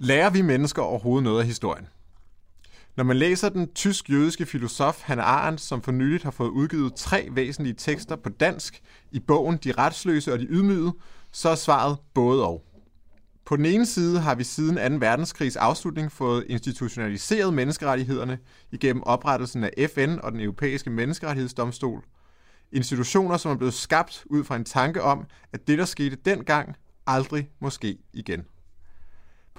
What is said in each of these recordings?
Lærer vi mennesker overhovedet noget af historien? Når man læser den tysk-jødiske filosof Hannah Arendt, som for nyligt har fået udgivet tre væsentlige tekster på dansk i bogen De retsløse og de ydmygede, så er svaret både og. På den ene side har vi siden 2. verdenskrigs afslutning fået institutionaliseret menneskerettighederne igennem oprettelsen af FN og den europæiske menneskerettighedsdomstol. Institutioner, som er blevet skabt ud fra en tanke om, at det, der skete dengang, aldrig må ske igen.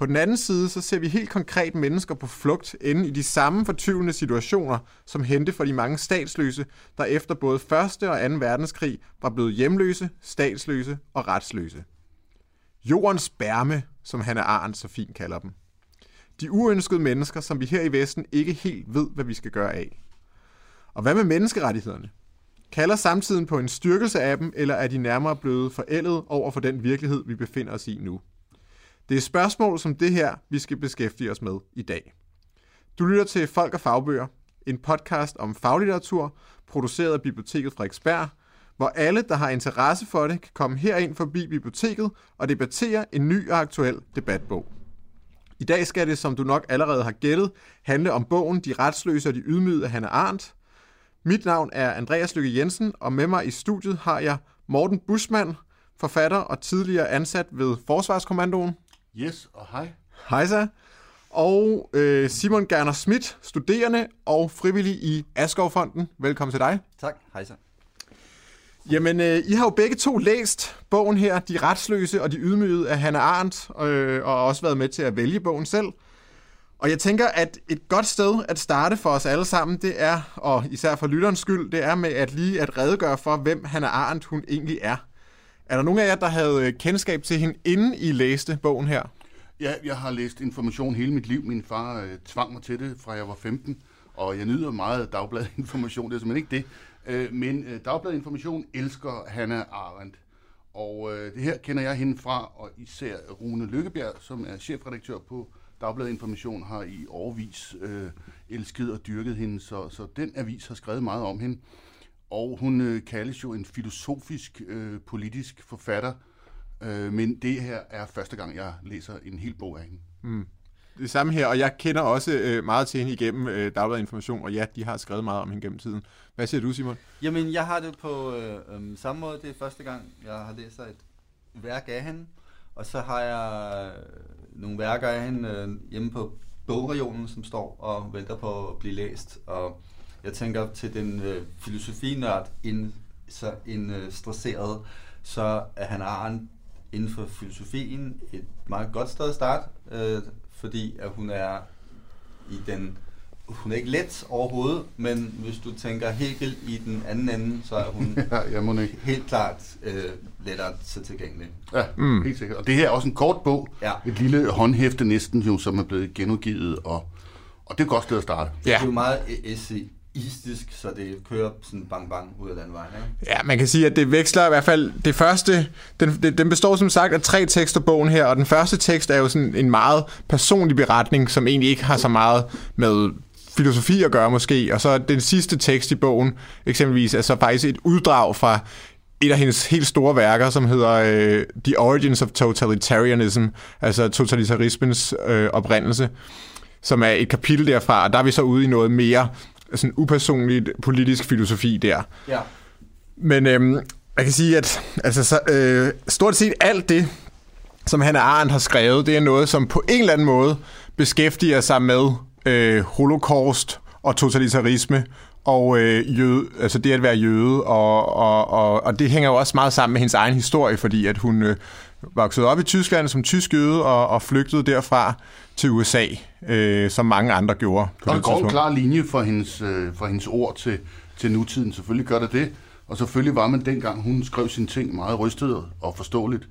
På den anden side, så ser vi helt konkret mennesker på flugt inde i de samme fortvivlende situationer, som hente for de mange statsløse, der efter både 1. og 2. verdenskrig var blevet hjemløse, statsløse og retsløse. Jordens bærme, som Hannah Arendt så fint kalder dem. De uønskede mennesker, som vi her i Vesten ikke helt ved, hvad vi skal gøre af. Og hvad med menneskerettighederne? Kalder samtiden på en styrkelse af dem, eller er de nærmere blevet forældet over for den virkelighed, vi befinder os i nu? Det er spørgsmål som det her, vi skal beskæftige os med i dag. Du lytter til Folk og Fagbøger, en podcast om faglitteratur, produceret af Biblioteket Frederiksberg, hvor alle, der har interesse for det, kan komme herind forbi biblioteket og debattere en ny og aktuel debatbog. I dag skal det, som du nok allerede har gættet, handle om bogen De retsløse og de ydmygede af Hanne Arendt. Mit navn er Andreas Lykke Jensen, og med mig i studiet har jeg Morten Busmann, forfatter og tidligere ansat ved Forsvarskommandoen. Yes, og hej. Hej så. Og øh, Simon Gerner Schmidt, studerende og frivillig i Askovfonden. Velkommen til dig. Tak, hej så. Jamen, øh, I har jo begge to læst bogen her, De retsløse og de ydmygede af Hannah Arendt, øh, og også været med til at vælge bogen selv. Og jeg tænker, at et godt sted at starte for os alle sammen, det er, og især for lytterens skyld, det er med at lige at redegøre for, hvem Hannah Arendt hun egentlig er. Er der nogen af jer, der havde øh, kendskab til hende, inden I læste bogen her? Ja, jeg har læst information hele mit liv. Min far øh, tvang mig til det, fra jeg var 15, og jeg nyder meget dagbladet information, det er simpelthen ikke det. Øh, men øh, dagbladinformation elsker Hannah Arendt. Og øh, det her kender jeg hende fra, og især Rune Lykkebjerg, som er chefredaktør på Dagbladet Information, har i årvis øh, elsket og dyrket hende, så, så den avis har skrevet meget om hende. Og hun øh, kaldes jo en filosofisk, øh, politisk forfatter, øh, men det her er første gang, jeg læser en hel bog af hende. Mm. Det samme her, og jeg kender også øh, meget til hende igennem øh, Dagbladet Information, og ja, de har skrevet meget om hende gennem tiden. Hvad siger du, Simon? Jamen, jeg har det på øh, øh, samme måde. Det er første gang, jeg har læst et værk af hende, og så har jeg øh, nogle værker af hende øh, hjemme på bogregionen, som står og venter på at blive læst, og jeg tænker til den øh, filosofinørd, in, så en øh, stresseret, så er han Arendt inden for filosofien et meget godt sted at starte, øh, fordi at hun er i den hun er ikke let overhovedet, men hvis du tænker Hegel i den anden ende, så er hun ja, jeg må ikke. helt klart øh, lettere til tilgængelig. Ja, mm. helt sikkert. Og det her er også en kort bog, ja. et lille håndhæfte næsten, jo, som er blevet genudgivet, og, og det er et godt sted at starte. Ja. Det er jo meget essay istisk, så det kører sådan bang bang ud af den vej. Ikke? Ja, man kan sige, at det veksler i hvert fald det første, den, den består som sagt af tre tekster bogen her, og den første tekst er jo sådan en meget personlig beretning, som egentlig ikke har så meget med filosofi at gøre måske, og så den sidste tekst i bogen eksempelvis er så faktisk et uddrag fra et af hendes helt store værker, som hedder øh, The Origins of Totalitarianism, altså totalitarismens øh, oprindelse, som er et kapitel derfra, og der er vi så ude i noget mere sådan upersonligt politisk filosofi der. Ja. Men øhm, jeg kan sige, at altså, så, øh, stort set alt det, som Hannah Arendt har skrevet, det er noget, som på en eller anden måde beskæftiger sig med øh, holocaust og totalitarisme og øh, jøde, altså det at være jøde, og, og, og, og det hænger jo også meget sammen med hendes egen historie, fordi at hun øh, voksede op i Tyskland som tysk jøde og, og flygtede derfra til USA, øh, som mange andre gjorde. På og der går en klar linje for hendes, øh, for hendes ord til, til nutiden. Selvfølgelig gør det det. Og selvfølgelig var man dengang, hun skrev sine ting meget rystet og forståeligt.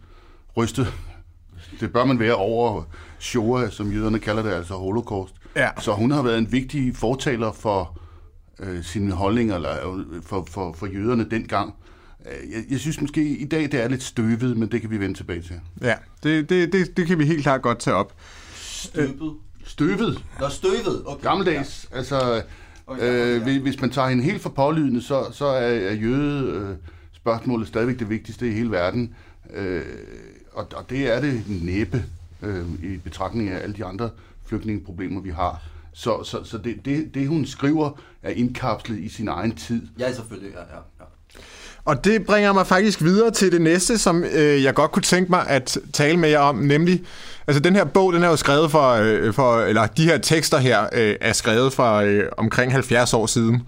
Rystet. Det bør man være over Shoah, som jøderne kalder det, altså holocaust. Ja. Så hun har været en vigtig fortaler for øh, sine holdninger, eller øh, for, for, for jøderne dengang. Øh, jeg, jeg synes måske i dag, det er lidt støvet, men det kan vi vende tilbage til. Ja, det, det, det, det kan vi helt klart godt tage op. Støvet? Støvet. Nå, støvet. Okay. Gammeldags. Ja. Altså, okay, øh, okay. hvis man tager hende helt for pålydende, så, så er, er jøde øh, spørgsmålet stadigvæk det vigtigste i hele verden. Øh, og, og det er det næppe. øh, i betragtning af alle de andre flygtningeproblemer, vi har. Så, så, så det, det, det, hun skriver, er indkapslet i sin egen tid. Ja, selvfølgelig. Ja, ja, ja. Og det bringer mig faktisk videre til det næste, som øh, jeg godt kunne tænke mig at tale med jer om, nemlig, altså den her bog, den er jo skrevet for, øh, for eller de her tekster her øh, er skrevet fra øh, omkring 70 år siden.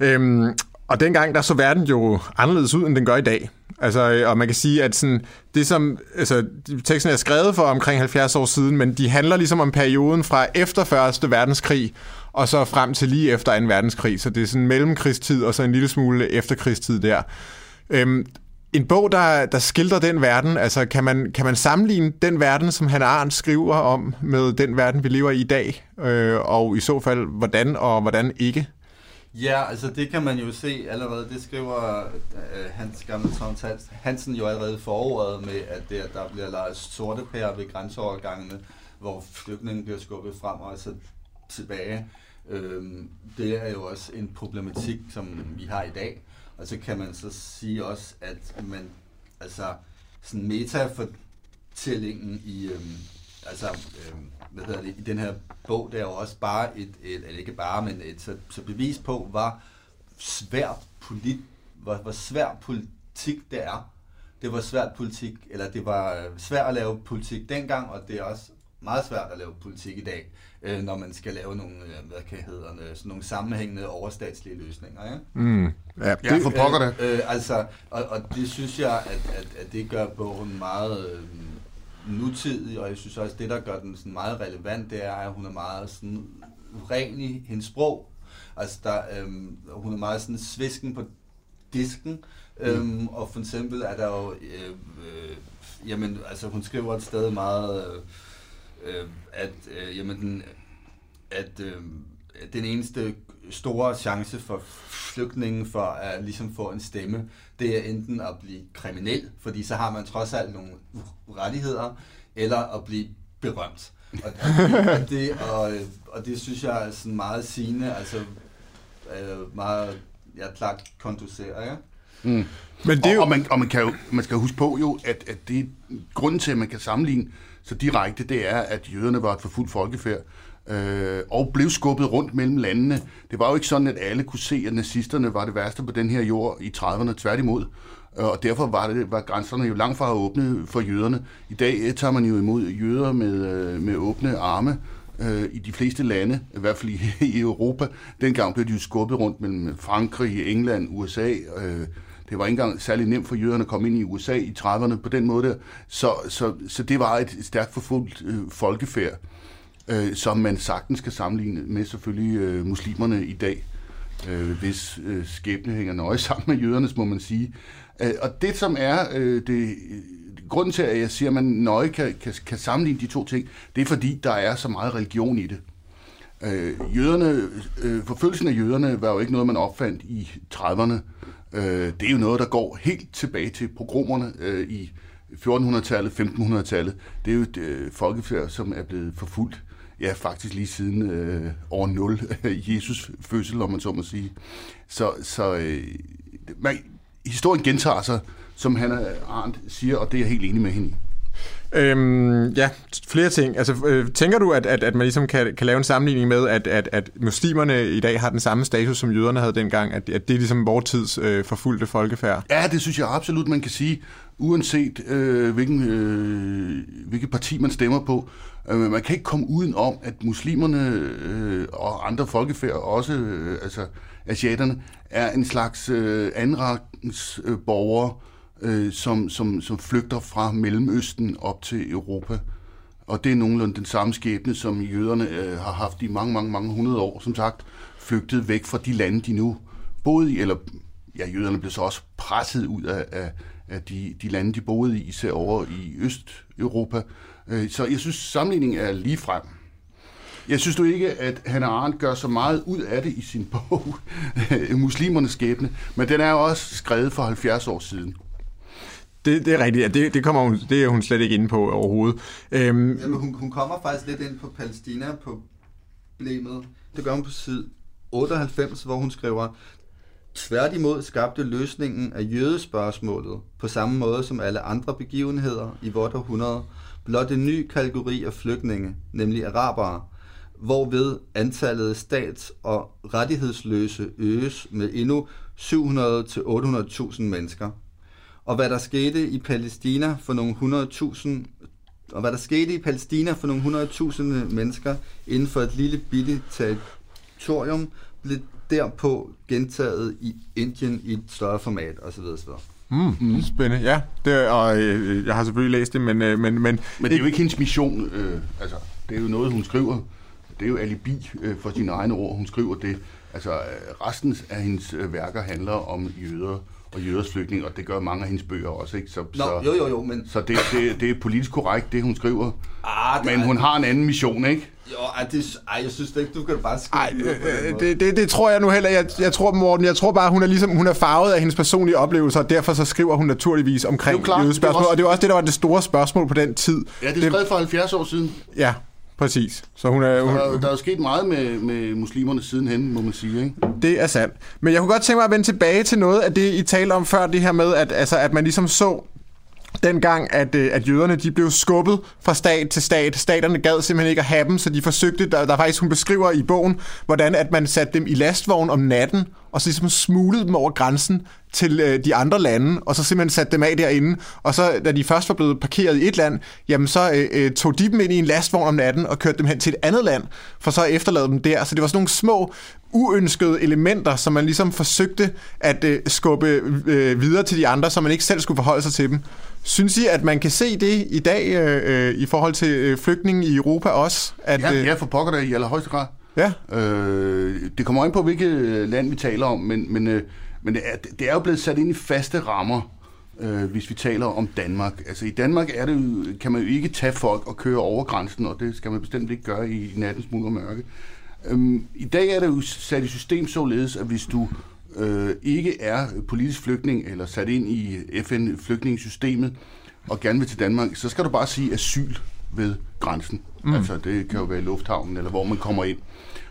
Øhm, og dengang, der så verden jo anderledes ud, end den gør i dag. Altså, øh, og man kan sige, at sådan, det som, altså, teksten er skrevet for omkring 70 år siden, men de handler ligesom om perioden fra efter Første Verdenskrig, og så frem til lige efter 2. verdenskrig. Så det er sådan en mellemkrigstid, og så en lille smule efterkrigstid der. Øhm, en bog, der, der skildrer den verden, altså kan man, kan man sammenligne den verden, som han Arndt skriver om, med den verden, vi lever i i dag? Øh, og i så fald, hvordan og hvordan ikke? Ja, altså det kan man jo se allerede. Det skriver øh, Hans gamle Tom Hansen jo allerede foråret med, at det, at der bliver lejet sorte pærer ved grænseovergangene, hvor flygtningen bliver skubbet frem og så tilbage. Øhm, det er jo også en problematik, som vi har i dag. Og så kan man så sige også, at man, altså sådan metafortællingen i, øhm, altså, øhm, hvad hedder det, i den her bog, der er jo også bare et, et eller ikke bare, men et så, så bevis på, hvor svært polit, hvor, hvor svært politik det er. Det var svært politik, eller det var øh, svært at lave politik dengang, og det er også meget svært at lave politik i dag, øh, når man skal lave nogle, øh, hvad kan hedder det, sådan nogle sammenhængende overstatslige løsninger. Ja? Mm. Ja, det, ja, for pokker det. Øh, øh, altså, og, og det synes jeg, at, at, at det gør bogen meget øh, nutidig, og jeg synes også, det der gør den sådan meget relevant, det er, at hun er meget sådan ren i hendes sprog. Altså, der, øh, hun er meget sådan svisken på disken, Øhm, og for eksempel er der jo, øh, øh, jamen, altså hun skriver et sted meget, øh, øh, at, øh, jamen, den, at øh, den eneste store chance for flygtningen for at ligesom få en stemme, det er enten at blive kriminel, fordi så har man trods alt nogle rettigheder, eller at blive berømt. Og, og, det, og, og det synes jeg er sådan meget sigende, altså øh, meget ja, klart konducerer, ja. Mm. Men det er jo... og, og, man, og man, kan jo, man skal huske på jo, at, at det grunden til, at man kan sammenligne så direkte, det er, at jøderne var et forfulgt folkefærd, øh, og blev skubbet rundt mellem landene. Det var jo ikke sådan, at alle kunne se, at nazisterne var det værste på den her jord i 30'erne, tværtimod. Og derfor var, det, var grænserne jo langt fra åbne for jøderne. I dag tager man jo imod jøder med, øh, med åbne arme øh, i de fleste lande, i hvert fald i, i Europa. Dengang blev de jo skubbet rundt mellem Frankrig, England, USA, øh, det var ikke engang særlig nemt for jøderne at komme ind i USA i 30'erne på den måde der. Så, så, så det var et stærkt forfulgt øh, folkefærd, øh, som man sagtens kan sammenligne med selvfølgelig øh, muslimerne i dag, øh, hvis øh, skæbne hænger nøje sammen med jødernes, må man sige. Øh, og det, som er øh, det, grunden til, at jeg siger, at man nøje kan, kan, kan sammenligne de to ting, det er fordi, der er så meget religion i det. Øh, jøderne, øh, forfølgelsen af jøderne var jo ikke noget, man opfandt i 30'erne. Øh, det er jo noget, der går helt tilbage til pogromerne øh, i 1400-tallet, 1500-tallet. Det er jo et øh, folkefærd, som er blevet forfulgt, ja, faktisk lige siden øh, år 0, Jesus fødsel, om man så må sige. Så, så øh, man, historien gentager sig, som Hannah Arndt siger, og det er jeg helt enig med hende i. Øhm, ja, flere ting. Altså, øh, tænker du, at, at, at man ligesom kan, kan lave en sammenligning med, at, at, at muslimerne i dag har den samme status, som jøderne havde dengang? At, at det er ligesom vores tids øh, forfulgte folkefærd? Ja, det synes jeg absolut, man kan sige. Uanset øh, hvilken, øh, hvilket parti man stemmer på. Øh, man kan ikke komme uden om, at muslimerne øh, og andre folkefærd, også øh, altså asiaterne, er en slags øh, andenrangs øh, borgere, øh, som, som, som flygter fra Mellemøsten op til Europa. Og det er nogenlunde den samme skæbne, som jøderne øh, har haft i mange, mange, mange hundrede år, som sagt, flygtet væk fra de lande, de nu boede i, eller ja, jøderne blev så også presset ud af, af, af de, de lande, de boede i, især over i Østeuropa. Øh, så jeg synes, sammenligningen er lige frem. Jeg synes du ikke, at Hannah Arendt gør så meget ud af det i sin bog, Muslimernes skæbne, men den er jo også skrevet for 70 år siden. Det, det er rigtigt. Det, det, kommer hun, det er hun slet ikke inde på overhovedet. Øhm, Jamen, hun, hun kommer faktisk lidt ind på Palæstina på problemet. Det gør hun på side 98, hvor hun skriver, tværtimod skabte løsningen af jødespørgsmålet på samme måde som alle andre begivenheder i vort århundrede blot en ny kategori af flygtninge, nemlig arabere, hvorved antallet af stats- og rettighedsløse øges med endnu 700-800.000 mennesker. Og hvad der skete i Palæstina for nogle 100.000 og hvad der skete i Palæstina for nogle 100.000 mennesker inden for et lille billigt territorium, blev derpå gentaget i Indien i et større format osv. osv. Mm, mm. Spændende, ja. Det, og øh, jeg har selvfølgelig læst det, men... Øh, men, men, men det er jo ikke hendes mission. Øh, altså, det er jo noget, hun skriver. Det er jo alibi øh, for sine egne ord. Hun skriver det. Altså, øh, resten af hendes øh, værker handler om jøder og jøders flygtning, og det gør mange af hendes bøger også, ikke? Så, Nå, så, jo, jo, jo, men... Så det, det, det er politisk korrekt, det hun skriver. Ah, men hun har en anden mission, ikke? Jo, ej, det, ej, jeg synes det ikke, du kan bare skrive ej, øh, det, det, det, tror jeg nu heller. Jeg, jeg tror, Morten, jeg tror bare, hun er ligesom, hun er farvet af hendes personlige oplevelser, og derfor så skriver hun naturligvis omkring jødespørgsmål. Også... Og det var også det, der var det store spørgsmål på den tid. Ja, det er skrevet for 70 år siden. Ja, Præcis. Så hun er, hun... Der, der er sket meget med, med muslimerne sidenhen, må man sige. Ikke? Det er sandt. Men jeg kunne godt tænke mig at vende tilbage til noget af det, I talte om før, det her med, at, altså, at man ligesom så dengang, at, øh, at jøderne de blev skubbet fra stat til stat. Staterne gad simpelthen ikke at have dem, så de forsøgte, der, der faktisk, hun beskriver i bogen, hvordan at man satte dem i lastvogn om natten, og så ligesom smuglede dem over grænsen til øh, de andre lande, og så simpelthen satte dem af derinde. Og så, da de først var blevet parkeret i et land, jamen så øh, øh, tog de dem ind i en lastvogn om natten og kørte dem hen til et andet land, for så at efterlade dem der. Så det var sådan nogle små, uønskede elementer, som man ligesom forsøgte at øh, skubbe øh, videre til de andre, så man ikke selv skulle forholde sig til dem. Synes I, at man kan se det i dag øh, øh i forhold til øh, flygtninge i Europa også? At, ja, ja, for pokker det i allerhøjeste grad. Ja. Øh, det kommer ind på, hvilket land vi taler om, men, men, øh, men det, er, det er jo blevet sat ind i faste rammer, øh, hvis vi taler om Danmark. Altså i Danmark er det jo, kan man jo ikke tage folk og køre over grænsen, og det skal man bestemt ikke gøre i nattens mulm og mørke. Øhm, I dag er det jo sat i system således, at hvis du øh, ikke er politisk flygtning eller sat ind i FN-flygtningesystemet og gerne vil til Danmark, så skal du bare sige asyl ved grænsen. Mm. Altså det kan jo være i lufthavnen eller hvor man kommer ind.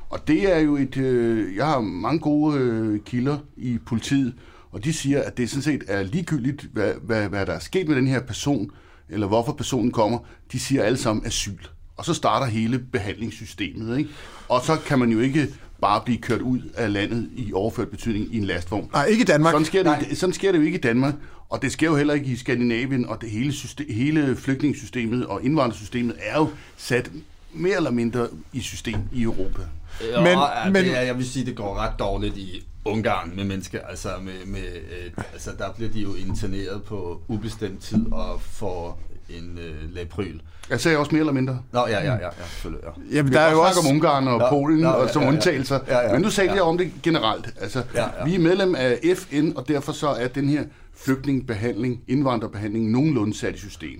Og det er jo et... Øh, jeg har mange gode øh, kilder i politiet, og de siger, at det sådan set er ligegyldigt, hvad, hvad, hvad der er sket med den her person, eller hvorfor personen kommer. De siger alle sammen asyl. Og så starter hele behandlingssystemet. Ikke? Og så kan man jo ikke bare blive kørt ud af landet i overført betydning i en lastvogn. Nej, ikke i Danmark. Sådan sker, det, sådan sker det jo ikke i Danmark, og det sker jo heller ikke i Skandinavien, og det hele, system, hele flygtningssystemet og indvandrersystemet er jo sat mere eller mindre i system i Europa. Ja, men, ja, men, det er, jeg vil sige, det går ret dårligt i Ungarn med mennesker. Altså, med, med, øh, altså der bliver de jo interneret på ubestemt tid og får en øh, labryl. Jeg sagde også mere eller mindre. Nå, ja, ja, ja, ja selvfølgelig. Ja. Jamen, der er jo også om Ungarn og nå, Polen nå, og som ja, undtagelser. Ja, ja, men nu taler ja. jeg om det generelt. Altså, ja, ja. Vi er medlem af FN, og derfor så er den her flygtningebehandling, indvandrerbehandling, nogenlunde sat i system.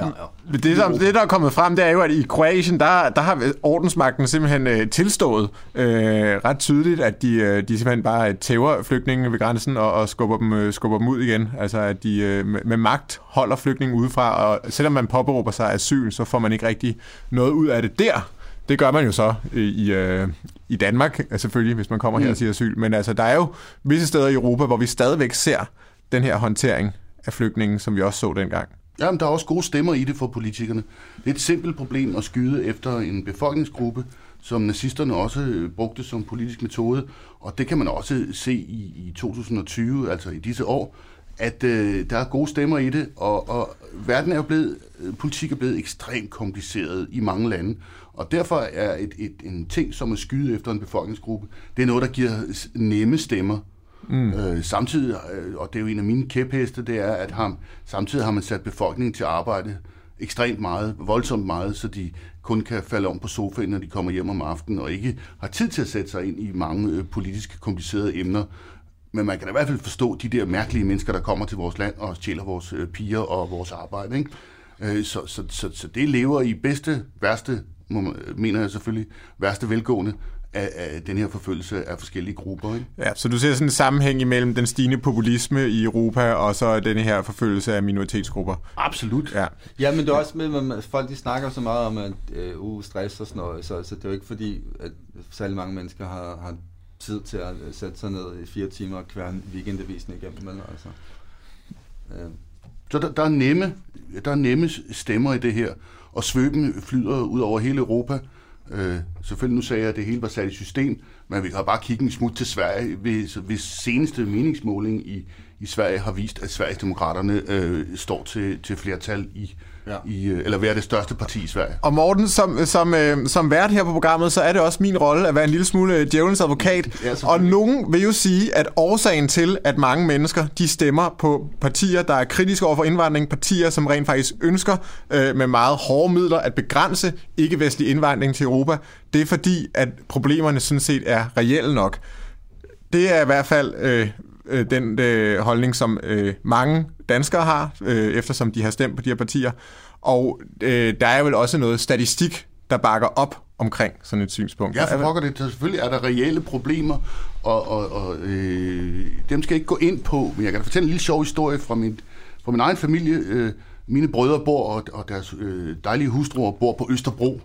Ja, ja. Det, der, det, der er kommet frem, det er jo, at i Kroatien, der, der har ordensmagten simpelthen øh, tilstået øh, ret tydeligt, at de, øh, de simpelthen bare tæver flygtninge ved grænsen og, og skubber, dem, øh, skubber dem ud igen. Altså, at de øh, med, med magt holder flygtninge udefra, og selvom man påberåber sig asyl, så får man ikke rigtig noget ud af det der. Det gør man jo så i, øh, i Danmark, selvfølgelig, hvis man kommer mm. her og siger asyl. Men altså, der er jo visse steder i Europa, hvor vi stadigvæk ser den her håndtering af flygtninge, som vi også så dengang. Jamen, der er også gode stemmer i det for politikerne. Det er et simpelt problem at skyde efter en befolkningsgruppe, som nazisterne også øh, brugte som politisk metode. Og det kan man også se i, i 2020, altså i disse år, at øh, der er gode stemmer i det, og, og verden er jo blevet, øh, politik er blevet ekstremt kompliceret i mange lande. Og derfor er et, et, en ting som at skyde efter en befolkningsgruppe, det er noget, der giver nemme stemmer Mm. Øh, samtidig, øh, og det er jo en af mine kæpheste, det er, at ham, samtidig har man sat befolkningen til arbejde ekstremt meget, voldsomt meget, så de kun kan falde om på sofaen, når de kommer hjem om aftenen, og ikke har tid til at sætte sig ind i mange øh, politisk komplicerede emner. Men man kan da i hvert fald forstå de der mærkelige mennesker, der kommer til vores land og stjæler vores øh, piger og vores arbejde. Ikke? Øh, så, så, så, så det lever i bedste, værste, mener jeg selvfølgelig, værste velgående af, af den her forfølgelse af forskellige grupper. Ikke? Ja, så du ser sådan en sammenhæng imellem den stigende populisme i Europa og så den her forfølgelse af minoritetsgrupper? Absolut. Ja, ja men det er også med, at folk de snakker så meget om at uh, stress og sådan noget, så, så det er jo ikke fordi, at særlig mange mennesker har, har tid til at øh, sætte sig ned i fire timer og kværne weekendavisen igennem. Men altså, øh, Så der, der, er nemme, der er nemme stemmer i det her, og svøben flyder ud over hele Europa. Øh, selvfølgelig nu sagde jeg, at det hele var sat i system, men vi kan bare kigge en smut til Sverige, hvis, hvis seneste meningsmåling i, i Sverige har vist, at Sverigesdemokraterne øh, står til, til flertal i, Ja. i, øh, eller være det største parti i Sverige. Og Morten, som, som, øh, som vært her på programmet, så er det også min rolle at være en lille smule øh, djævelens advokat. Ja, og nogen vil jo sige, at årsagen til, at mange mennesker de stemmer på partier, der er kritiske over for indvandring, partier, som rent faktisk ønsker øh, med meget hårde midler at begrænse ikke-vestlig indvandring til Europa, det er fordi, at problemerne sådan set er reelle nok. Det er i hvert fald øh, øh, den øh, holdning, som øh, mange danskere har, øh, eftersom de har stemt på de her partier. Og øh, der er vel også noget statistik, der bakker op omkring sådan et synspunkt. Ja, for pokker det. Selvfølgelig er der reelle problemer, og, og, og øh, dem skal jeg ikke gå ind på, men jeg kan da fortælle en lille sjov historie fra min, fra min egen familie. Øh, mine brødre bor, og, og deres øh, dejlige hustruer bor på Østerbro,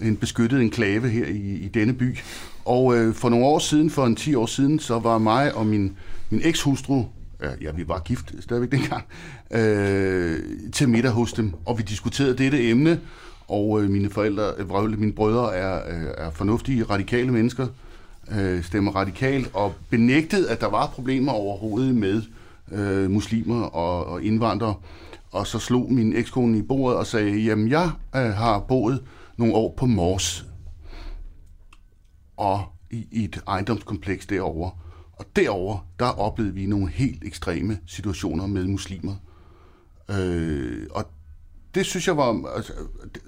en beskyttet enklave her i, i denne by. Og øh, for nogle år siden, for en 10 år siden, så var mig og min, min ekshustru, ja, ja, vi var gift stadigvæk dengang, øh, til middag hos dem, og vi diskuterede dette emne, og øh, mine forældre, øh, mine brødre er, øh, er fornuftige, radikale mennesker, øh, stemmer radikalt, og benægtede, at der var problemer overhovedet med øh, muslimer og, og indvandrere. Og så slog min ekskone i bordet og sagde, jamen jeg øh, har boet nogle år på Mors, og i, i et ejendomskompleks derovre. Og derover der oplevede vi nogle helt ekstreme situationer med muslimer. Øh, og det synes jeg var... Altså, det,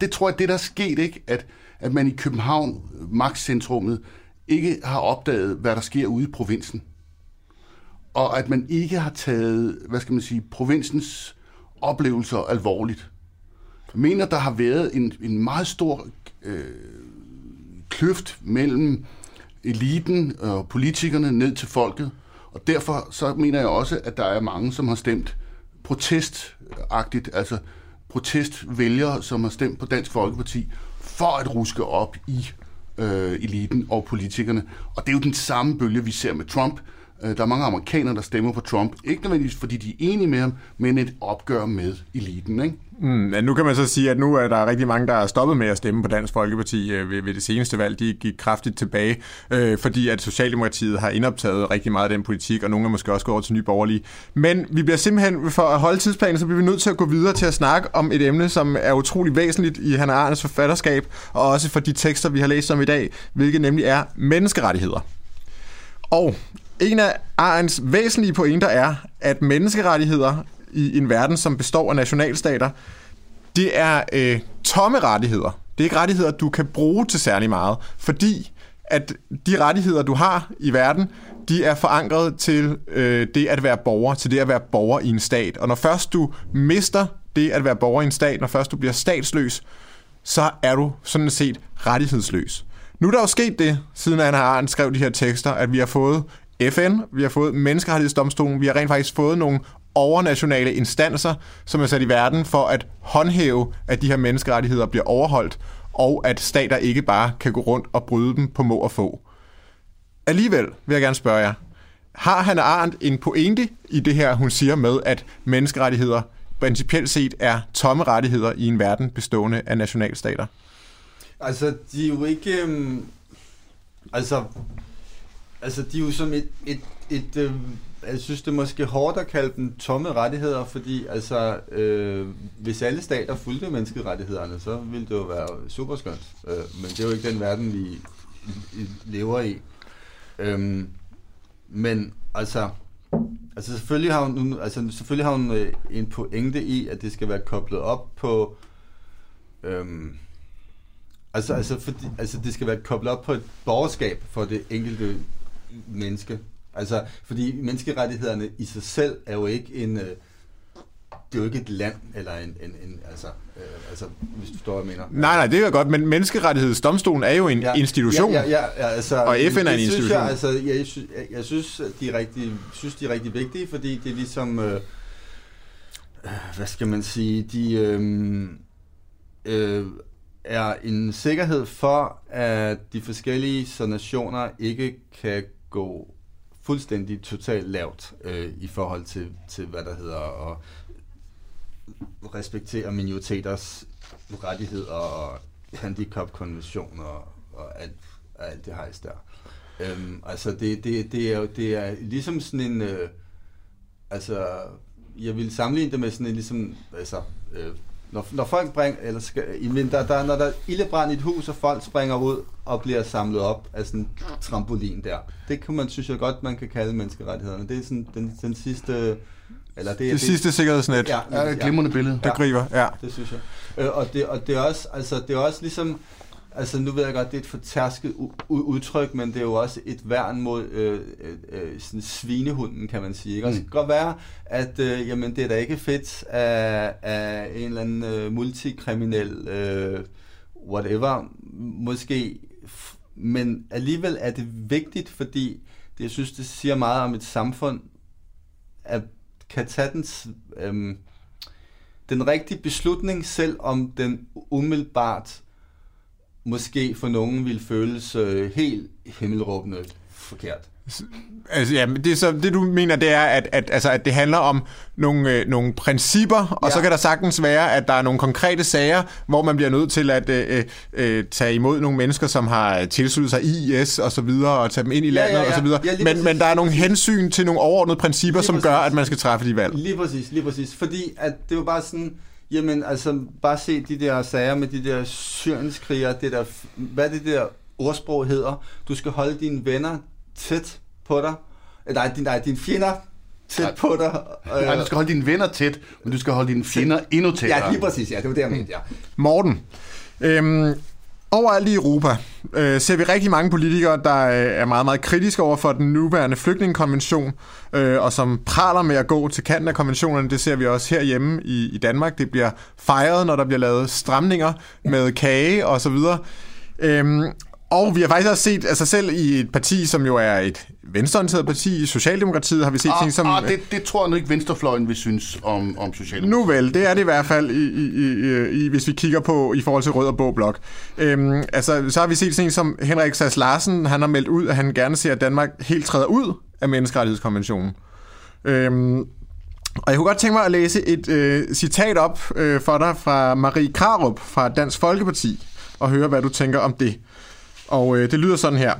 det tror jeg, det der er sket, ikke? At, at man i København, magtcentrummet, ikke har opdaget, hvad der sker ude i provinsen. Og at man ikke har taget, hvad skal man sige, provinsens oplevelser alvorligt. Mener, der har været en, en meget stor øh, kløft mellem eliten og politikerne ned til folket. Og derfor så mener jeg også, at der er mange, som har stemt protestagtigt, altså protestvælgere, som har stemt på Dansk Folkeparti, for at ruske op i øh, eliten og politikerne. Og det er jo den samme bølge, vi ser med Trump. Øh, Der er mange amerikanere, der stemmer på Trump. Ikke nødvendigvis, fordi de er enige med ham, men et opgør med eliten. Ikke? Mm, men nu kan man så sige, at nu er der rigtig mange, der er stoppet med at stemme på Dansk Folkeparti øh, ved, ved det seneste valg. De gik kraftigt tilbage, øh, fordi at Socialdemokratiet har indoptaget rigtig meget af den politik, og nogle er måske også gået over til Nye Borgerlige. Men vi bliver simpelthen, for at holde tidsplanen, så bliver vi nødt til at gå videre til at snakke om et emne, som er utrolig væsentligt i Hannah Arnes forfatterskab, og også for de tekster, vi har læst om i dag, hvilket nemlig er menneskerettigheder. Og en af Arens væsentlige pointer er, at menneskerettigheder i en verden, som består af nationalstater, det er øh, tomme rettigheder. Det er ikke rettigheder, du kan bruge til særlig meget, fordi at de rettigheder, du har i verden, de er forankret til øh, det at være borger, til det at være borger i en stat. Og når først du mister det at være borger i en stat, når først du bliver statsløs, så er du sådan set rettighedsløs. Nu er der jo sket det, siden Anna Arendt skrev de her tekster, at vi har fået FN, vi har fået Menneskerettighedsdomstolen, vi har rent faktisk fået nogle overnationale instanser, som er sat i verden for at håndhæve, at de her menneskerettigheder bliver overholdt, og at stater ikke bare kan gå rundt og bryde dem på må og få. Alligevel vil jeg gerne spørge jer, har Hannah Arendt en pointe i det her, hun siger med, at menneskerettigheder principielt set er tomme rettigheder i en verden bestående af nationalstater? Altså, de er jo ikke... Øhm, altså, altså, de er jo som et... et, et øh, jeg synes, det er måske hårdt at kalde dem tomme rettigheder, fordi altså, øh, hvis alle stater fulgte menneskerettighederne, så ville det jo være super skønt. Øh, men det er jo ikke den verden, vi, lever i. Øhm, men altså, altså selvfølgelig har hun, altså selvfølgelig har hun øh, en pointe i, at det skal være koblet op på øhm, Altså, altså, fordi, altså, det skal være koblet op på et borgerskab for det enkelte menneske. Altså, fordi menneskerettighederne i sig selv er jo ikke en... Øh, det er jo ikke et land, eller en, en, en altså, øh, altså, hvis du forstår, hvad jeg mener. Nej, nej, det er godt, men menneskerettighedsdomstolen er jo en ja, institution. Ja, ja, ja, ja altså, Og FN er en det synes institution. Jeg, altså, jeg, synes, jeg, jeg synes, de er rigtig, synes, de er rigtig vigtige, fordi det er ligesom, øh, øh, hvad skal man sige, de, øh, øh, er en sikkerhed for, at de forskellige så nationer ikke kan gå fuldstændig totalt lavt øh, i forhold til, til, hvad der hedder at respektere minoriteters rettigheder og handicapkonventioner og, og alt, alt det hejs der. Øhm, altså det, det, det, er jo det er ligesom sådan en øh, altså jeg vil sammenligne det med sådan en ligesom altså øh, når, når folk bringer, eller skal, men der, der, når der er ildebrand i et hus, og folk springer ud og bliver samlet op af sådan en trampolin der. Det kan man, synes jeg godt, man kan kalde menneskerettighederne. Det er sådan den, den sidste... Eller det, er, Det sidste sikkerhedsnet, Ja, det er et glimrende billede. der griber. Ja. det synes jeg. Øh, og, det, og det er også, altså, det er også ligesom, altså nu ved jeg godt, det er et fortærsket udtryk, men det er jo også et værn mod øh, øh, øh, sådan svinehunden, kan man sige. Ikke? Og det kan godt være, at øh, jamen, det er da ikke fedt af, af en eller anden øh, multikriminel øh, whatever, måske, men alligevel er det vigtigt, fordi det, jeg synes, det siger meget om et samfund, at kan tage den, s- øhm, den rigtige beslutning, selv om den umiddelbart måske for nogen vil føles øh, helt himmelråbende forkert. Altså, ja, men det, så, det du mener, det er, at, at, altså, at det handler om nogle, øh, nogle principper, og Ja. så kan der sagtens være, at der er nogle konkrete sager, hvor man bliver nødt til at øh, øh, tage imod nogle mennesker, som har tilsluttet sig IS og så videre, og tage dem ind i landet ja, ja. og så videre. Ja, men, præcis. men der er nogle hensyn til nogle overordnede principper, Lige som gør, præcis. at man skal træffe de valg. Lige præcis, lige præcis. Fordi at det var bare sådan, jamen altså, bare se de der sager med de der syrienskrigere, det der, hvad det der ordsprog hedder. Du skal holde dine venner tæt på dig. Eh, Nej, din, nej, dine fjender tæt Nej. på dig. Nej, du skal holde dine venner tæt, men du skal holde dine fjender endnu tættere. Ja, lige præcis, ja, det var det, jeg mente, ja. Morten, øhm, overalt i Europa øh, ser vi rigtig mange politikere, der øh, er meget, meget kritiske over for den nuværende flygtningekonvention, øh, og som praler med at gå til kanten af konventionerne. Det ser vi også herhjemme i, i Danmark. Det bliver fejret, når der bliver lavet stramninger med kage og så videre. Øhm, og vi har faktisk også set, altså selv i et parti, som jo er et venstreorienteret parti, i Socialdemokratiet, har vi set Ah, ting som... ah, det, det tror jeg nu ikke, venstrefløjen vil synes om, om Socialdemokratiet. Nu vel, det er det i hvert fald, i, i, i, i, hvis vi kigger på i forhold til Rød og Blå Blok. Øhm, altså, så har vi set sådan en som Henrik Sass Larsen, han har meldt ud, at han gerne ser, at Danmark helt træder ud af menneskerettighedskonventionen. Øhm, og jeg kunne godt tænke mig at læse et øh, citat op øh, for dig fra Marie Krarup fra Dansk Folkeparti, og høre, hvad du tænker om det. Og øh, det lyder sådan her.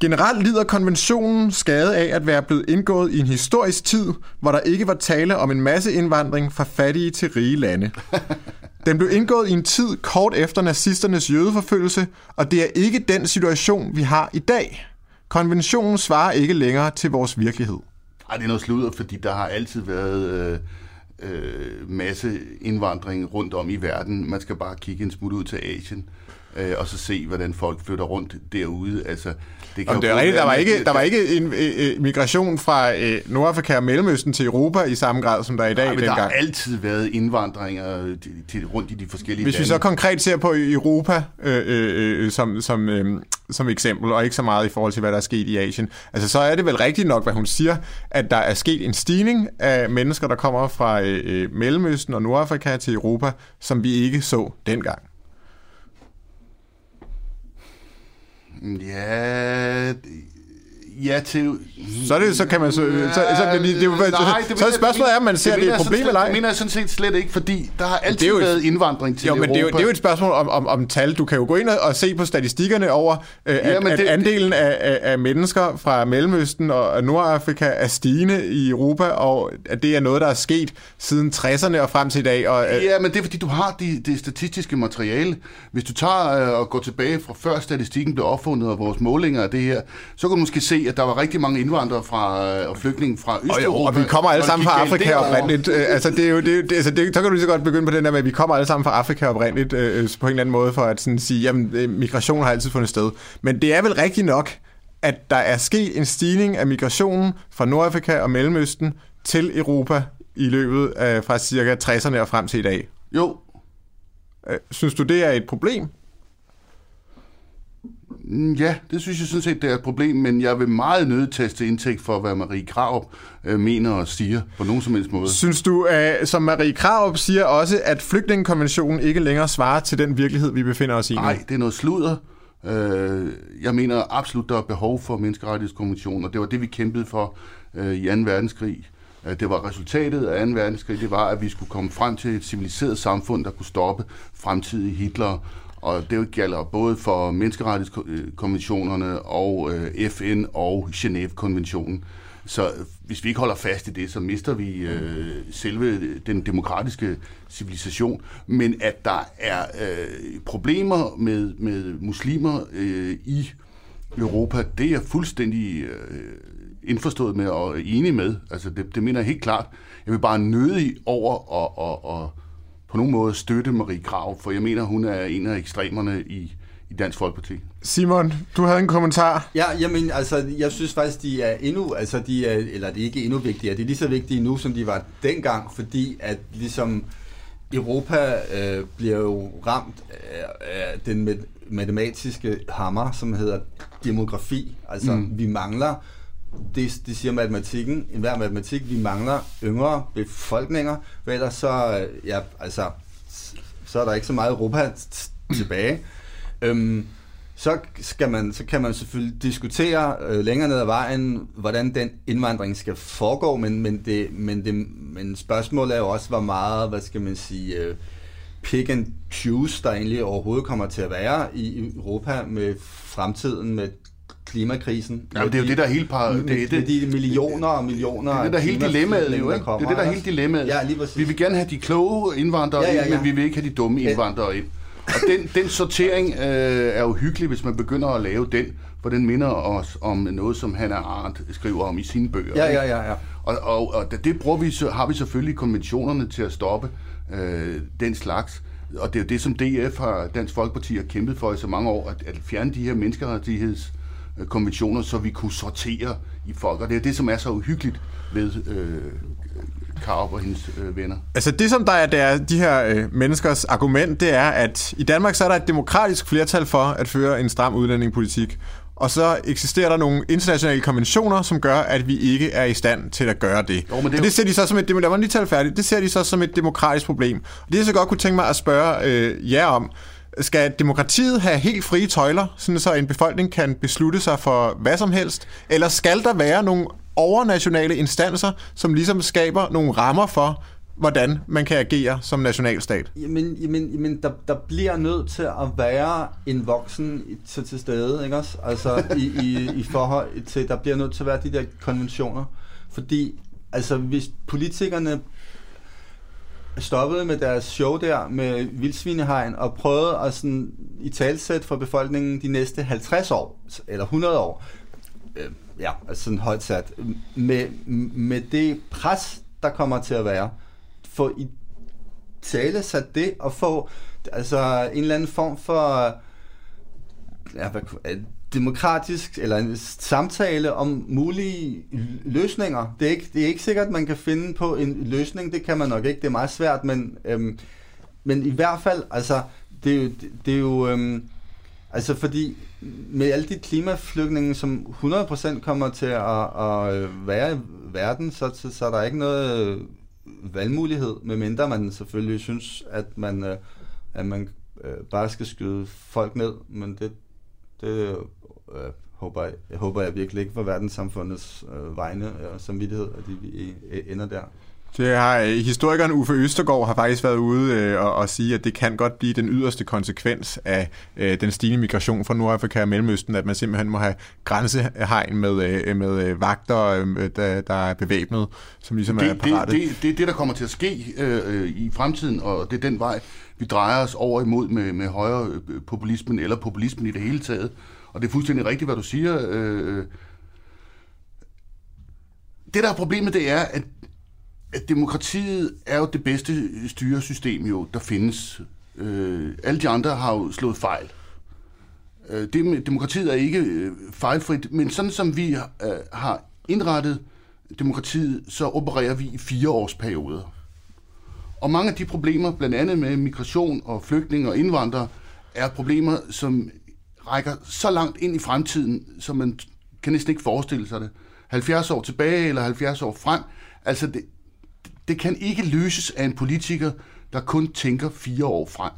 Generelt lider konventionen skade af at være blevet indgået i en historisk tid, hvor der ikke var tale om en masse indvandring fra fattige til rige lande. Den blev indgået i en tid kort efter nazisternes jødeforfølgelse, og det er ikke den situation, vi har i dag. Konventionen svarer ikke længere til vores virkelighed. Ej, det er noget sludder, fordi der har altid været øh, øh, masse indvandring rundt om i verden. Man skal bare kigge en smut ud til Asien, øh, og så se, hvordan folk flytter rundt derude. Altså, det kan Om det er rigtigt, der var ikke, der var ikke en øh, øh, migration fra øh, Nordafrika og Mellemøsten til Europa i samme grad, som der er i dag Nej, men der har dengang. altid været indvandringer til, til, rundt i de forskellige Hvis vi lande. så konkret ser på Europa øh, øh, øh, som, som, øh, som eksempel, og ikke så meget i forhold til, hvad der er sket i Asien, altså så er det vel rigtigt nok, hvad hun siger, at der er sket en stigning af mennesker, der kommer fra øh, øh, Mellemøsten og Nordafrika til Europa, som vi ikke så dengang. Ja, ja til... Så, er det, så kan man så, så, så, så, det, det, jo- Nej, det så er spørgsmålet er, om man ser, det, mener er et problem eller ej. Det mener jeg sådan set slet ikke, fordi der har altid Det er jo et- været indvandring til Jo, men Europa. det er, jo, det er jo et spørgsmål om, om, om tal. Du kan jo gå ind og, se på statistikkerne over, øh, at, Jamen, at det- andelen af, af, af mennesker fra Mellemøsten og Nordafrika er stigende i Europa, og at det er noget, der er sket siden 60'erne og frem til i dag. Og, øh, Ja, men det er fordi, du har det, det statistiske materiale. Hvis du tager øh, og går tilbage fra før statistikken blev opfundet og vores målinger af det her, så kan du måske se, at der var rigtig mange indvandrere fra, øh, og flygtninge fra og, Østeuropa. jo, og vi kommer alle og sammen fra Afrika oprindeligt. Øh, altså, det er jo, det, det, altså, det, så kan du lige så godt begynde på den der med, at vi kommer alle sammen fra Afrika oprindeligt øh, på en eller anden måde, for at sådan sige, jamen, øh, migration har altid fundet sted. Men det er vel rigtigt nok, at der er sket en stigning af migrationen fra Nordafrika og Mellemøsten til Europa i løbet af fra cirka 60'erne og frem til i dag. Jo, Øh, Synes du, det er et problem? Mm, Ja, det synes jeg sådan set, det er et problem, men jeg vil meget nødt teste indtægt for, hvad Marie Krav øh, mener og siger på nogen som helst måde. Synes du, øh, som Marie Krarup siger også, at flygtningekonventionen ikke længere svarer til den virkelighed, vi befinder os i nu? Nej, det er noget sludder. Øh, jeg mener absolut, der er behov for menneskerettighedskonventioner. Det var det, vi kæmpede for øh, i 2. verdenskrig. Øh, Det var resultatet af 2. verdenskrig, det var, at vi skulle komme frem til et civiliseret samfund, der kunne stoppe fremtidige Hitler. Og det gælder både for menneskerettighedskonventionerne og øh, FN og Genève-konventionen. Så hvis vi ikke holder fast i det, så mister vi øh, selve den demokratiske civilisation. Men at der er øh, problemer med, med muslimer øh, i Europa, det er jeg fuldstændig øh, indforstået med og enig med. Altså det, det mener jeg helt klart. Jeg vil bare nødig over at, og, og på nogen måde støtte Marie Krav, for jeg mener, hun er en af ekstremerne i, i Dansk Folkeparti. Simon, du havde en kommentar. Ja, jamen, altså, jeg synes faktisk, de er endnu, altså, de er, eller det er ikke endnu vigtigere, de er lige så vigtige nu, som de var dengang, fordi at ligesom Europa øh, bliver jo ramt af, af den mat- matematiske hammer, som hedder demografi. Altså, mm. vi mangler, det, det siger matematikken, enhver matematik, vi mangler yngre befolkninger, for ellers så, øh, ja, altså, så er der ikke så meget Europa tilbage. Øhm, så, skal man, så kan man selvfølgelig diskutere øh, længere ned ad vejen, hvordan den indvandring skal foregå, men, men, det, men, det, men spørgsmålet er jo også, hvor meget, hvad skal man sige, øh, pick and choose, der egentlig overhovedet kommer til at være i Europa med fremtiden, med klimakrisen. Ja, det er jo det, der er hele par... Med, Det det, de millioner og millioner det er det, der er hele dilemmaet, jo, ikke? det er det, der er hele dilemmaet. Ja, lige præcis. Vi vil gerne have de kloge indvandrere Ja, ja, ind, ja. men vi vil ikke have de dumme indvandrere ind. Og den, den sortering øh, er jo hyggelig, hvis man begynder at lave den, for den minder os om noget, som Hannah Arendt skriver om i sine bøger. Ja, ja, ja, ja. Og, og, og det bruger vi, har vi selvfølgelig konventionerne til at stoppe øh, den slags. Og det er jo det, som DF har, Dansk Folkeparti har kæmpet for i så mange år, at, at fjerne de her menneskerettighedskonventioner, så vi kunne sortere i folk. Og det er det, som er så uhyggeligt ved øh, Karup og hendes øh, venner. Altså det, som der er, der er de her øh, menneskers argument, det er, at i Danmark så er der et demokratisk flertal for at føre en stram udlændingepolitik. Og så eksisterer der nogle internationale konventioner, som gør, at vi ikke er i stand til at gøre det. Jo, men det og det ser de så som et, lad mig lige tale færdigt, det ser de så som et demokratisk problem. Og det jeg så godt kunne tænke mig at spørge øh, jer om, skal demokratiet have helt frie tøjler, sådan så en befolkning kan beslutte sig for hvad som helst? Eller skal der være nogle overnationale instanser, som ligesom skaber nogle rammer for, hvordan man kan agere som nationalstat? Jamen, jamen, jamen der, der bliver nødt til at være en voksen til, til stede, ikke også? Altså i, i, i forhold til, der bliver nødt til at være de der konventioner. Fordi, altså hvis politikerne stoppede med deres show der med vildsvinehegn og prøvede at sådan i talsæt for befolkningen de næste 50 år, eller 100 år, øh, ja, altså sådan højt sat, med, med det pres, der kommer til at være, få i tale sat det og få altså en eller anden form for ja, hvad, demokratisk eller en samtale om mulige løsninger. Det er, ikke, det er ikke sikkert, at man kan finde på en løsning. Det kan man nok ikke. Det er meget svært, men, øhm, men i hvert fald, altså, det er jo, det, det er jo øhm, altså fordi med alle de klimaflygtninge, som 100% kommer til at, at øh, være i verden, så, så, så er der ikke noget øh, valgmulighed, medmindre man selvfølgelig synes, at man, øh, at man øh, bare skal skyde folk ned, men det, det øh, håber, jeg, jeg håber jeg virkelig ikke for verdenssamfundets øh, vegne og samvittighed, at de vi øh, ender der. Det har, øh, historikeren Uffe Østergaard har faktisk været ude øh, og, og sige, at det kan godt blive den yderste konsekvens af øh, den stigende migration fra Nordafrika og Mellemøsten, at man simpelthen må have grænsehegn med, øh, med øh, vagter, øh, der, der er bevæbnet, som ligesom er Det, det, det, det er det, der kommer til at ske øh, øh, i fremtiden, og det er den vej, vi drejer os over imod med, med højere øh, populismen, eller populismen i det hele taget. Og det er fuldstændig rigtigt, hvad du siger. Øh, øh, det, der er problemet, det er, at, at demokratiet er jo det bedste styresystem, jo, der findes. Øh, alle de andre har jo slået fejl. Øh, det, demokratiet er ikke øh, fejlfrit, men sådan som vi øh, har indrettet demokratiet, så opererer vi i fire års perioder. Og mange af de problemer, blandt andet med migration og flygtninge og indvandrere, er problemer, som rækker så langt ind i fremtiden, som man kan næsten ikke forestille sig det. 70 år tilbage eller 70 år frem. Altså, det, det kan ikke løses af en politiker, der kun tænker fire år frem.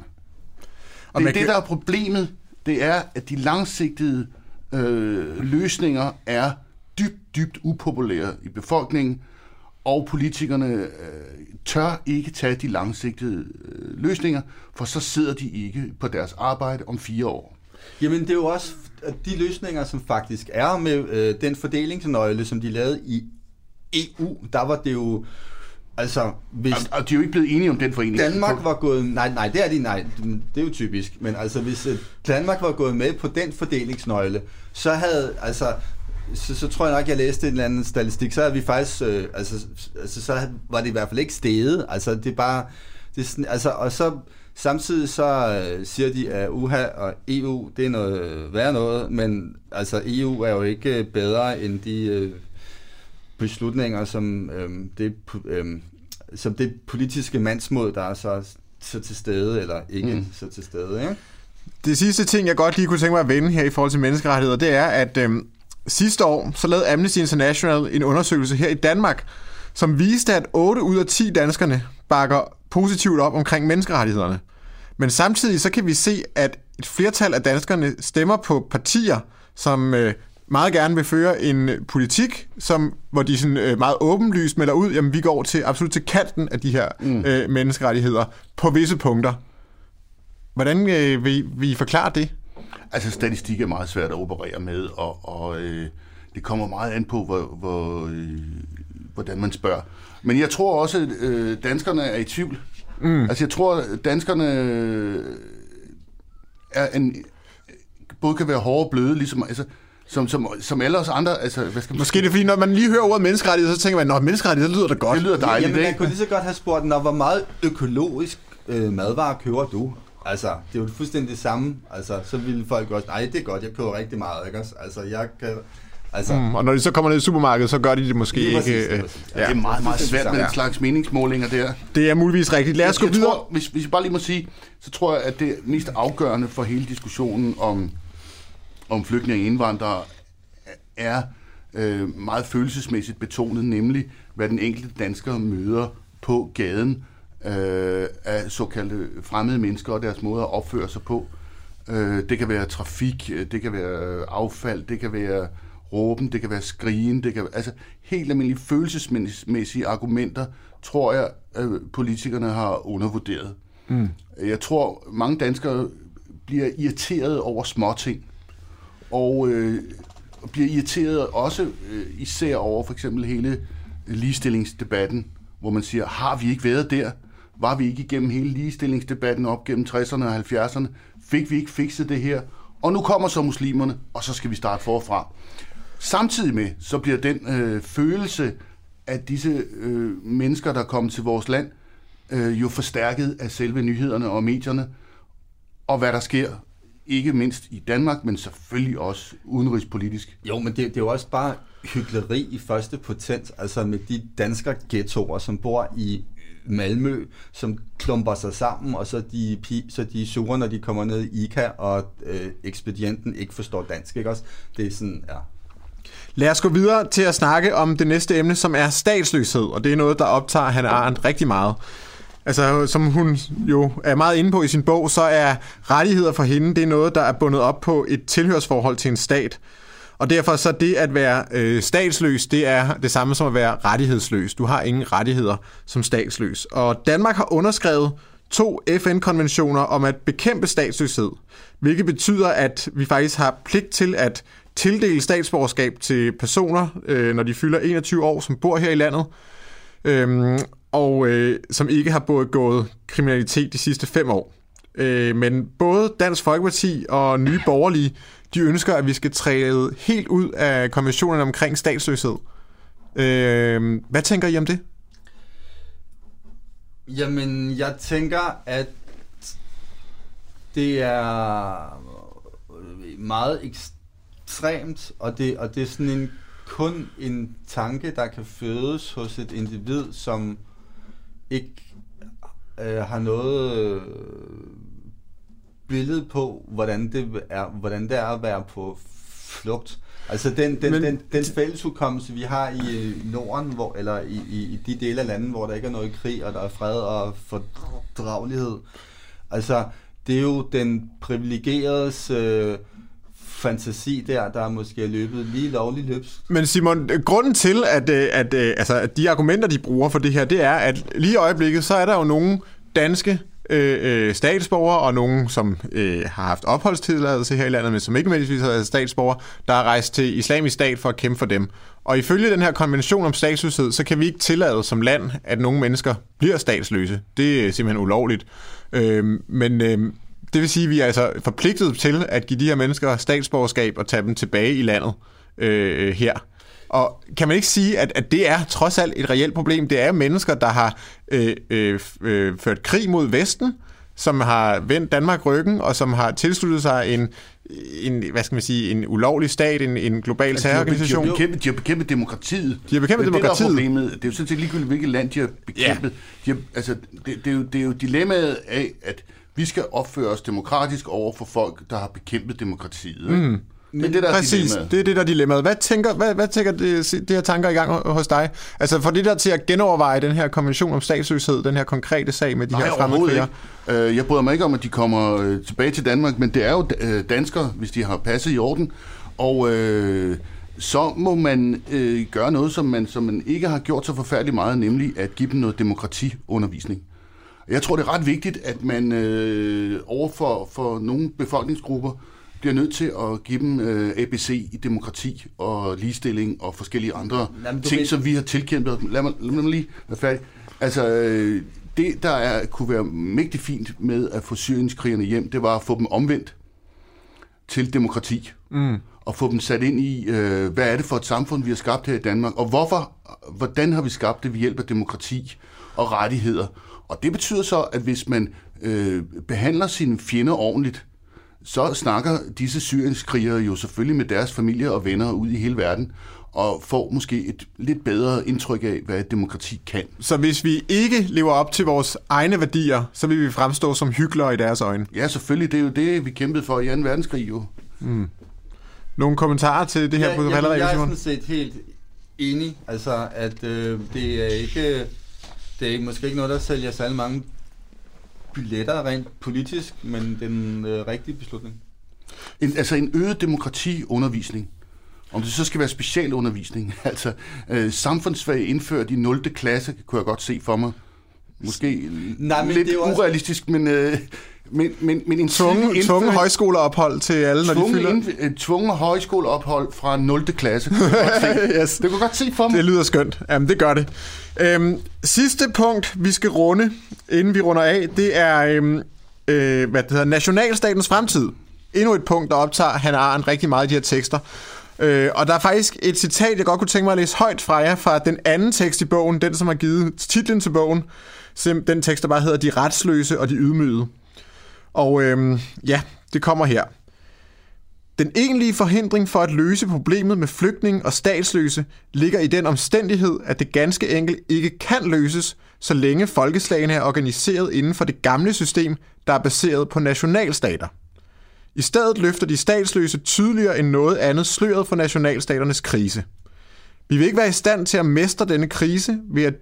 Og det, det, kan- der er problemet, det er, at de langsigtede øh, løsninger er dybt, dybt upopulære i befolkningen, og politikerne øh, tør ikke tage de langsigtede øh, løsninger, for så sidder de ikke på deres arbejde om fire år. Jamen, det er jo også de løsninger, som faktisk er med øh, den fordelingsnøgle, som de lavede i EU, der var det jo... Altså, hvis Og, og de er jo ikke blevet enige om den forening. Danmark var gået... Nej, nej, det er de, nej. Det er jo typisk. Men altså, hvis øh, Danmark var gået med på den fordelingsnøgle, så havde... Altså, så, så tror jeg nok, jeg læste en eller anden statistik, så havde vi faktisk... Øh, altså, altså, så havde- var det i hvert fald ikke steget. Altså, det er bare... Det altså, og så samtidig så øh, siger de, at UHA og EU, det er noget øh, værre noget, men altså EU er jo ikke øh, bedre end de øh, beslutninger, som, øh, det, øh, som det politiske mandsmod, der er så, så til stede, eller ikke Mm. så til stede. Ikke? Det sidste ting, jeg godt lige kunne tænke mig at vende her i forhold til menneskerettigheder, det er, at øhm, sidste år, så lavede Amnesty International en undersøgelse her i Danmark, som viste, at 8 ud af 10 danskerne bakker positivt op omkring menneskerettighederne. Men samtidig så kan vi se, at et flertal af danskerne stemmer på partier, som øh, meget gerne vil føre en øh, politik, som, hvor de sådan, øh, meget åbenlyst melder ud, jamen vi går til absolut til kanten af de her mm. øh, menneskerettigheder på visse punkter. Hvordan øh, vil, vil I forklare det? Altså, statistik er meget svært at operere med, og, og øh, det kommer meget an på, hvor, hvor, øh, hvordan man spørger. Men jeg tror også, at øh, danskerne er i tvivl. Mm. Altså, jeg tror, danskerne øh, er en, både kan være hårde og bløde, ligesom, altså, som, som, som alle os andre. Altså, hvad skal man Måske er det fordi, når man lige hører ordet menneskerettighed, så tænker man, at menneskerettighed, det lyder da godt. Det lyder dejligt, Jamen, man ikke? kunne lige så godt have spurgt, når hvor meget økologisk øh, madvarer køber du? Altså, det er jo fuldstændig det samme. Altså, så ville folk også, nej, det er godt, jeg køber rigtig meget, ikke også? Altså, jeg kan... Altså, Mm, og når de så kommer ned i supermarkedet, så gør de det måske Lige ikke. øh. Ja, det er meget, meget svært med den slags meningsmålinger der. Det er muligvis rigtigt. Lad os gå jeg videre. Tror, hvis, hvis jeg bare lige må sige, så tror jeg, at det mest afgørende for hele diskussionen om, om flygtninge og indvandrere er øh, meget følelsesmæssigt betonet, nemlig hvad den enkelte dansker møder på gaden øh, af såkaldte fremmede mennesker og deres måde at opføre sig på. Øh, det kan være trafik, øh, det kan være affald, det kan være råben, det kan være skrigen, det kan være, altså helt almindelige følelsesmæssige argumenter, tror jeg, at politikerne har undervurderet. Mm. Jeg tror, mange danskere bliver irriteret over småting, og øh, bliver irriteret også øh, især over for eksempel hele ligestillingsdebatten, hvor man siger, har vi ikke været der? Var vi ikke igennem hele ligestillingsdebatten op gennem 60'erne og 70'erne? Fik vi ikke fikset det her? Og nu kommer så muslimerne, og så skal vi starte forfra. Samtidig med, så bliver den øh, følelse af disse øh, mennesker, der kommer til vores land, øh, jo forstærket af selve nyhederne og medierne, og hvad der sker, ikke mindst i Danmark, men selvfølgelig også udenrigspolitisk. Jo, men det, det er jo også bare hyggeleri i første potens, altså med de dansker ghettoer, som bor i Malmø, som klumper sig sammen, og så de, så de er sure, når de kommer ned i ICA, og øh, ekspedienten ikke forstår dansk, ikke også? Det er sådan, ja. Lad os gå videre til at snakke om det næste emne, som er statsløshed, og det er noget, der optager Hanne Arendt rigtig meget. Altså, som hun jo er meget inde på i sin bog, så er rettigheder for hende, det er noget, der er bundet op på et tilhørsforhold til en stat. Og derfor så det at være øh, statsløs, det er det samme som at være rettighedsløs. Du har ingen rettigheder som statsløs. Og Danmark har underskrevet to FN-konventioner om at bekæmpe statsløshed, hvilket betyder, at vi faktisk har pligt til at tildele statsborgerskab til personer, øh, når de fylder 21 år, som bor her i landet, øh, og øh, som ikke har begået kriminalitet de sidste fem år. Øh, men både Dansk Folkeparti og Nye Borgerlige, de ønsker, at vi skal træde helt ud af konventionen omkring statsløshed. Øh, hvad tænker I om det? Jamen, jeg tænker, at det er meget ekstremt, og det, og det er sådan en, kun en tanke, der kan fødes hos et individ, som ikke øh, har noget øh, billede på, hvordan det er, hvordan det er at være på flugt. Altså den, den, Men- den, den fællesudkommelse, vi har i Norden, hvor, eller i, i, i de dele af landet, hvor der ikke er noget krig, og der er fred og fordragelighed. Altså, det er jo den privilegeredes øh, fantasi der, der måske løbet lige lovligt løbs. Men Simon, grunden til, at, øh, at, at, altså, at de argumenter, de bruger for det her, det er, at lige i øjeblikket, så er der jo nogle danske øh, øh, statsborgere, og nogen, som øh, har haft opholdstilladelse her i landet, men som ikke nødvendigvis er statsborgere, der er rejst til islamisk stat for at kæmpe for dem. Og ifølge den her konvention om statsløshed, så kan vi ikke tillade som land, at nogle mennesker bliver statsløse. Det er simpelthen ulovligt. Øh, men øh, det vil sige, at vi er altså forpligtet til at give de her mennesker statsborgerskab og tage dem tilbage i landet øh, her. Og kan man ikke sige, at, at det er trods alt et reelt problem? Det er mennesker, der har øh, øh, øh, ført krig mod Vesten, som har vendt Danmark ryggen, og som har tilsluttet sig en, en hvad skal man sige, en ulovlig stat, en, en global de, har, de, terrororganisation. har bekæmpet, de har bekæmpet demokratiet. De har bekæmpet det, er demokratiet. Det, der er problemet. Det er jo sådan set ligegyldigt, hvilket land de har bekæmpet. De har, altså, det, det, er jo, det er jo dilemmaet af, at vi skal opføre os demokratisk over for folk, der har bekæmpet demokratiet. Mm. Det er det, der er Præcis, dilemmaet. det er det, der er dilemmaet. Hvad tænker, hvad, hvad tænker det, det her tanker i gang hos dig? Altså for det der til at genoverveje den her konvention om statsløshed, den her konkrete sag med de Nej, her fremmedkrigere. ikke. Øh, Jeg bryder mig ikke om, at de kommer øh, tilbage til Danmark, men det er jo øh, danskere, hvis de har passet i orden. Og øh, så må man øh, gøre noget, som man, som man ikke har gjort så forfærdeligt meget, nemlig at give dem noget demokratiundervisning. Jeg tror, det er ret vigtigt, at man øh, overfor for nogle befolkningsgrupper bliver nødt til at give dem øh, ABC i demokrati og ligestilling og forskellige andre Jamen, ting, ved- som vi har tilkæmpet. Lad mig, lad mig lige være færdig. Altså, øh, det, der er, kunne være mægtig fint med at få syrienskrigerne hjem, det var at få dem omvendt til demokrati. Mm. Og få dem sat ind i, øh, hvad er det for et samfund, vi har skabt her i Danmark, og hvorfor, hvordan har vi skabt det ved hjælp af demokrati og rettigheder. Og det betyder så, at hvis man øh, behandler sine fjender ordentligt, så snakker disse syrienskrigere jo selvfølgelig med deres familie og venner ud i hele verden, og får måske et lidt bedre indtryk af, hvad et demokrati kan. Så hvis vi ikke lever op til vores egne værdier, så vil vi fremstå som hyklere i deres øjne. Ja, selvfølgelig, det er jo det, vi kæmpede for i 2. verdenskrig jo. Nogle kommentarer til det her Ja, på jeg, jeg, jeg er sådan set helt enig, altså at øh, det er ikke, det er måske ikke noget, der sælger særlig mange billetter rent politisk, men den øh, rigtige beslutning. En, altså en øget demokratiundervisning. Om det så skal være specialundervisning. Altså øh, samfundsfag indført i 0. klasse, kunne jeg godt se for mig. Måske Nej, men lidt det er også- urealistisk, men, øh, men, men, men en tvunget indføring- højskoleophold til alle, når de tvunget, fylder... indf- øh, tvunget højskoleophold fra 0. klasse. Kunne. Yes. Det kunne godt se for mig. Det lyder skønt. Jamen, det gør det. Øhm, sidste punkt, vi skal runde, inden vi runder af, det er øhm, øh, hvad det hedder, nationalstatens fremtid. Endnu et punkt, der optager Han Arendt rigtig meget i de her tekster. Øh, og der er faktisk et citat, jeg godt kunne tænke mig at læse højt fra jer, fra den anden tekst i bogen, den som har givet titlen til bogen, Sim- den tekst, der bare hedder De retsløse og de ydmygede. Og øhm, ja, det kommer her. Den egentlige forhindring for at løse problemet med flygtning og statsløse ligger i den omstændighed, at det ganske enkelt ikke kan løses, så længe folkeslagene er organiseret inden for det gamle system, der er baseret på nationalstater. I stedet løfter de statsløse tydeligere end noget andet sløret for nationalstaternes krise. Vi vil ikke være i stand til at mestre denne krise ved at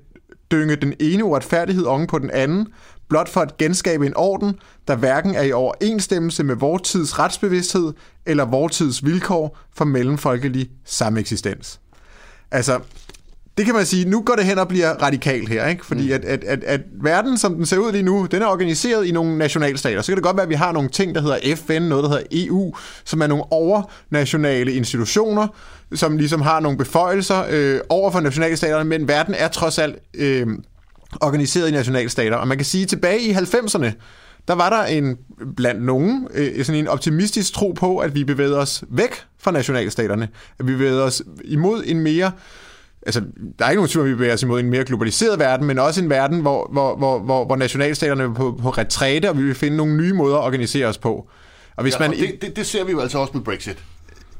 dynge den ene uretfærdighed oven på den anden, blot for at genskabe en orden, der hverken er i overensstemmelse med vortids retsbevidsthed eller vortids vilkår for mellemfolkelig sameksistens. Altså, det kan man sige, nu går det hen og bliver radikalt her, ikke? Fordi mm. at, at, at, at verden, som den ser ud lige nu, den er organiseret i nogle nationalstater. Så kan det godt være, at vi har nogle ting, der hedder FN, noget, der hedder EU, som er nogle overnationale institutioner, som ligesom har nogle beføjelser øh, over for nationalstaterne, men verden er trods alt øh, organiseret i nationalstater. Og man kan sige, at tilbage i 90'erne, der var der en blandt nogen øh, sådan en optimistisk tro på, at vi bevægede os væk fra nationalstaterne. At vi bevægede os imod en mere altså, der er ikke nogen tvivl, om vi bevæger os imod en mere globaliseret verden, men også en verden, hvor, hvor, hvor, hvor, hvor nationalstaterne er på, på retræte, og vi vil finde nogle nye måder at organisere os på. Og hvis Ja, man... og det, det, det ser vi jo altså også med Brexit.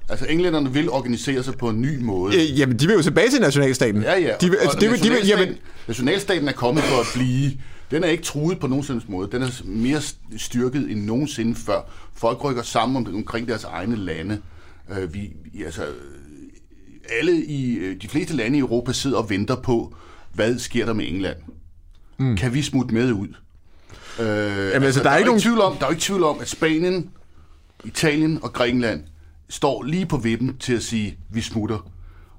Altså, englænderne vil organisere sig på en ny måde. Øh, jamen, de vil jo tilbage til nationalstaten. Ja, ja. De, vil- altså, det, vil- de, vil- nationalstaten, jamen, nationalstaten er kommet for at blive, Den er ikke truet på nogen måde. Den er mere styrket end nogensinde før. Folk rykker sammen om, omkring deres egne lande. Øh, vi, altså, alle i, øh, de fleste lande i Europa sidder og venter på, hvad sker der med England? Mm. Kan vi smutte med ud? Øh, Jamen, altså, der, er, er ikke nogen... tvivl om, der er ikke tvivl om, at Spanien, Italien og Grækenland står lige på vippen til at sige, vi smutter.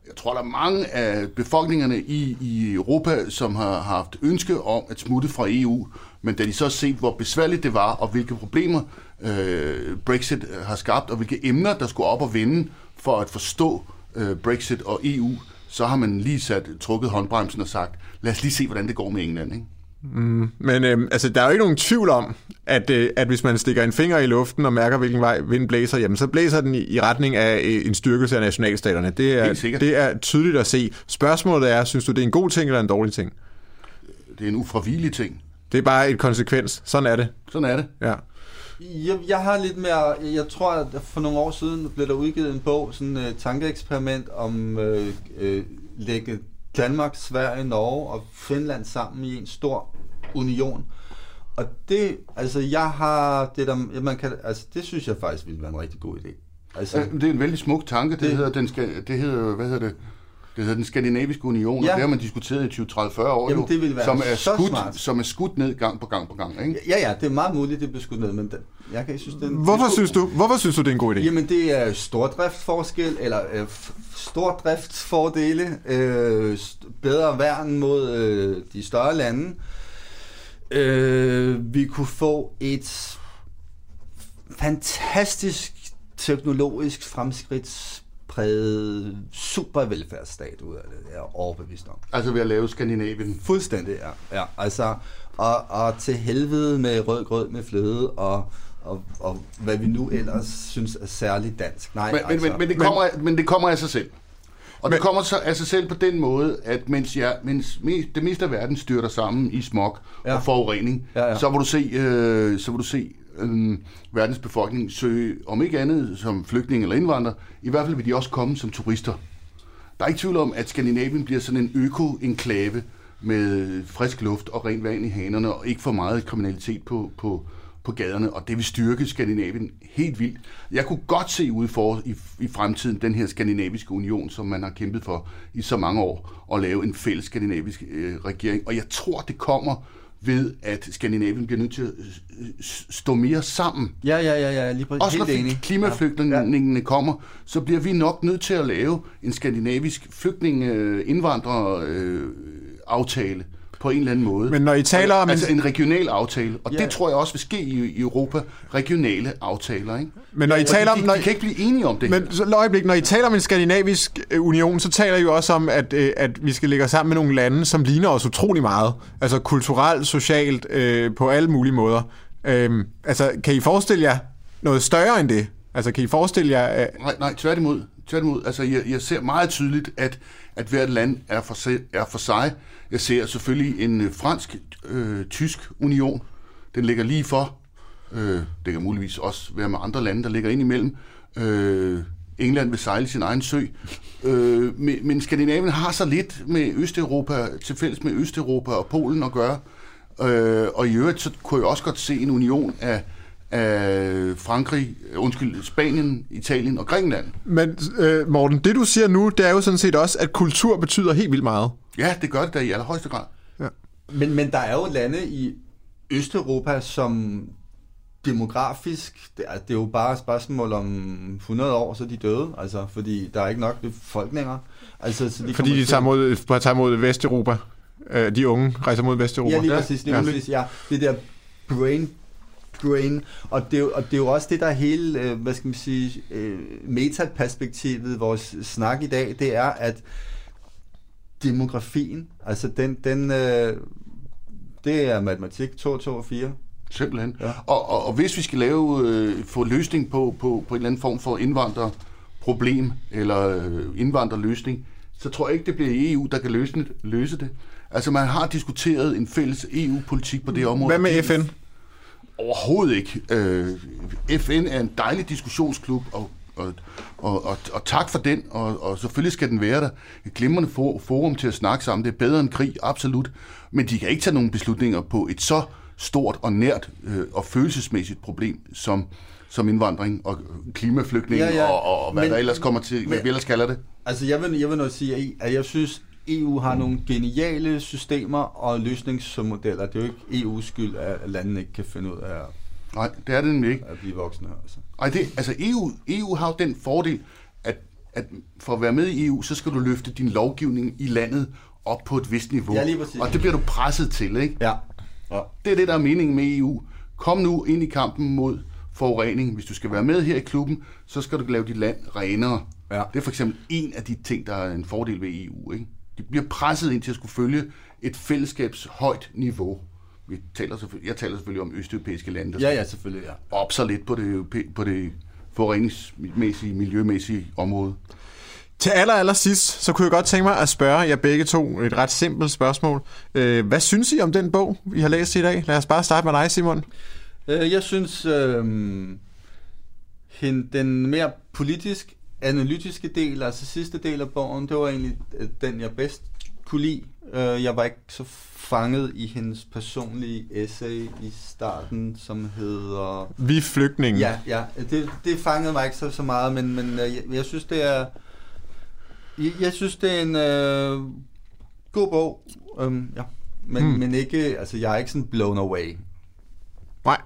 Jeg tror, der er mange af befolkningerne i, i Europa, som har haft ønske om at smutte fra EU, men da de så har set, hvor besværligt det var, og hvilke problemer øh, Brexit har skabt, og hvilke emner, der skulle op og vende for at forstå øh, Brexit og EU, så har man lige sat trukket håndbremsen og sagt, lad os lige se, hvordan det går med England. Ikke? Mm, men øh, altså, der er jo ikke nogen tvivl om, at, øh, at hvis man stikker en finger i luften og mærker, hvilken vej vinden blæser, jamen, så blæser den i, i retning af øh, en styrkelse af nationalstaterne. Det er, det er tydeligt at se. Spørgsmålet er, synes du, det er en god ting eller en dårlig ting? Det er en ufravigelig ting. Det er bare et konsekvens. Sådan er det. Sådan er det. Ja. Jeg, jeg har lidt mere, jeg tror, at for nogle år siden blev der udgivet en bog, sådan et uh, tankeeksperiment om øh, øh, lægge Danmark, Sverige, Norge og Finland sammen i en stor union. Og det, altså jeg har, det der, man kan, altså det synes jeg faktisk ville være en rigtig god idé. Altså, ja, det er en vældig smuk tanke, det, det hedder, den skal, det hedder, hvad hedder det, det hedder den skandinaviske union, ja. og det har man diskuteret i 20, 30, 40 år, Jamen, det vil være som, er så skudt, smart. som er skudt ned gang på gang på gang. Ikke? Ja, ja, det er meget muligt, det bliver skudt ned, men den, jeg kan synes, den, hvorfor, det synes du, hvorfor synes du, det er en god idé? Jamen, det er stordriftsforskel, eller øh, stordriftsfordele, øh, bedre værn mod øh, de større lande. Øh, vi kunne få et fantastisk teknologisk fremskridt præget super velfærdsstat ud af det, jeg er overbevist om. Altså ved at lave Skandinavien? Fuldstændig, ja. ja altså, og, og til helvede med rød grød med fløde, og, og, og hvad vi nu ellers synes er særligt dansk. Nej, men, altså, men, men, det kommer, men, men det kommer af sig selv. Og men, det kommer så af sig selv på den måde, at mens, ja, mens det meste af verden styrter sammen i smog ja. og forurening, ja, ja. så vil du se, øh, så vil du se øh, verdens befolkning søge, om ikke andet som flygtning eller indvandrer, i hvert fald vil de også komme som turister. Der er ikke tvivl om, at Skandinavien bliver sådan en øko-enklave med frisk luft og rent vand i hanerne, og ikke for meget kriminalitet på, på, på gaderne, og det vil styrke Skandinavien helt vildt. Jeg kunne godt se ude for i, i fremtiden den her skandinaviske union, som man har kæmpet for i så mange år, og lave en fælles skandinavisk øh, regering. Og jeg tror, det kommer ved, at Skandinavien bliver nødt til at stå mere sammen. Ja, ja, ja, ja lige præcis. Også når enig. klimaflygtningene ja. kommer, så bliver vi nok nødt til at lave en skandinavisk flygtninge-indvandrer-aftale på en eller anden måde. Men når I taler om... Altså en regional aftale, og ja. det tror jeg også vil ske i, i Europa, regionale aftaler, ikke? Men når I taler om... De, de kan ikke blive enige om det. Men så øjeblik, når I taler om en skandinavisk øh, union, så taler I jo også om, at, øh, at vi skal lægge os sammen med nogle lande, som ligner os utrolig meget. Altså kulturelt, socialt, øh, på alle mulige måder. Øh, altså, kan I forestille jer noget større end det? Altså, kan I forestille jer... At... Nej, nej, tværtimod. Tværtimod. Altså, jeg, jeg ser meget tydeligt, at, at hvert land er for, sig, er for sig. Jeg ser selvfølgelig en fransk-tysk øh, øh union. Den ligger lige for. Øh, det kan muligvis også være med andre lande, der ligger ind imellem. Øh, England vil sejle sin egen sø. Øh, men Skandinavien har så lidt med Østeuropa, til fælles med Østeuropa og Polen at gøre. Øh, og i øvrigt, så kunne jeg også godt se en union af, af Frankrig, undskyld, Spanien, Italien og Grækenland. Men øh, Morten, det du siger nu, det er jo sådan set også, at kultur betyder helt vildt meget. Ja, det gør det da i allerhøjeste grad. Ja. Men, men der er jo lande i Østeuropa, som demografisk, det er, det er jo bare et spørgsmål om 100 år, så er de døde, altså, fordi der er ikke nok folk længere. Altså, så de fordi de tager mod, tager mod Vesteuropa. Øh, de unge rejser mod Vesteuropa. Ja, lige præcis. Lige ja. præcis ja. Det der brain drain, og det, og det er jo også det, der er hele, øh, hvad skal man sige, øh, metaperspektivet, vores snak i dag, det er, at demografien, altså den, den øh, det er matematik 2, 2 og 4. Simpelthen. Ja. Og, og, og hvis vi skal lave, øh, få løsning på, på, på en eller anden form for indvandrerproblem, eller øh, indvandrerløsning, så tror jeg ikke, det bliver EU, der kan løse det. Løse det. Altså man har diskuteret en fælles EU-politik på det område. Hvad med FN? Overhovedet ikke. Øh, FN er en dejlig diskussionsklub, og og, og, og, og tak for den, og, og selvfølgelig skal den være der. Et glimrende for, forum til at snakke sammen, det er bedre end krig, absolut. Men de kan ikke tage nogen beslutninger på et så stort og nært øh, og følelsesmæssigt problem, som, som indvandring og klimaflygtning Ja, ja. og, og, hvad Men- der ellers kommer til, hvad men- vi ellers kalder det. Altså, jeg vil, jeg vil noget sige, at jeg synes, EU har nogle geniale systemer og løsningsmodeller. Det er jo ikke EU's skyld, at landene ikke kan finde ud af at, Nej, det er det nemlig ikke. at blive voksne. Altså. Ej, det, altså EU, EU har jo den fordel, at, at for at være med i EU, så skal du løfte din lovgivning i landet op på et vist niveau. Ja, lige præcis. Og det bliver du presset til, ikke? Ja. ja. Det er det, der er meningen med EU. Kom nu ind i kampen mod forurening. Hvis du skal være med her i klubben, så skal du lave dit land renere. Ja. Det er for eksempel en af de ting, der er en fordel ved EU. Ikke? De bliver presset ind til at skulle følge et fællesskabs højt niveau. Vi taler selvfølgelig, jeg taler selvfølgelig om østeuropæiske lande, der Ja, ja, selvfølgelig, ja. op sig lidt på det, på det forureningsmæssige, miljømæssige område. Til aller, aller sidst, så kunne jeg godt tænke mig at spørge jer begge to et ret simpelt spørgsmål. Øh, hvad synes I om den bog, vi har læst i dag? Lad os bare starte med dig, Simon. Øh, Jeg synes, øh, den mere politisk analytiske del, altså sidste del af bogen, det var egentlig øh, den, jeg bedst kunne lide. Øh, Jeg var ikke så fanget i hendes personlige essay i starten, som hedder... Vi flygtninge. Ja, ja, det, det fangede mig ikke så, så meget, men, men øh, jeg, jeg synes, det er... Jeg, jeg synes, det er en øh, god bog, øhm, ja. Men, hmm. men ikke, altså jeg er ikke sådan blown away. Nej,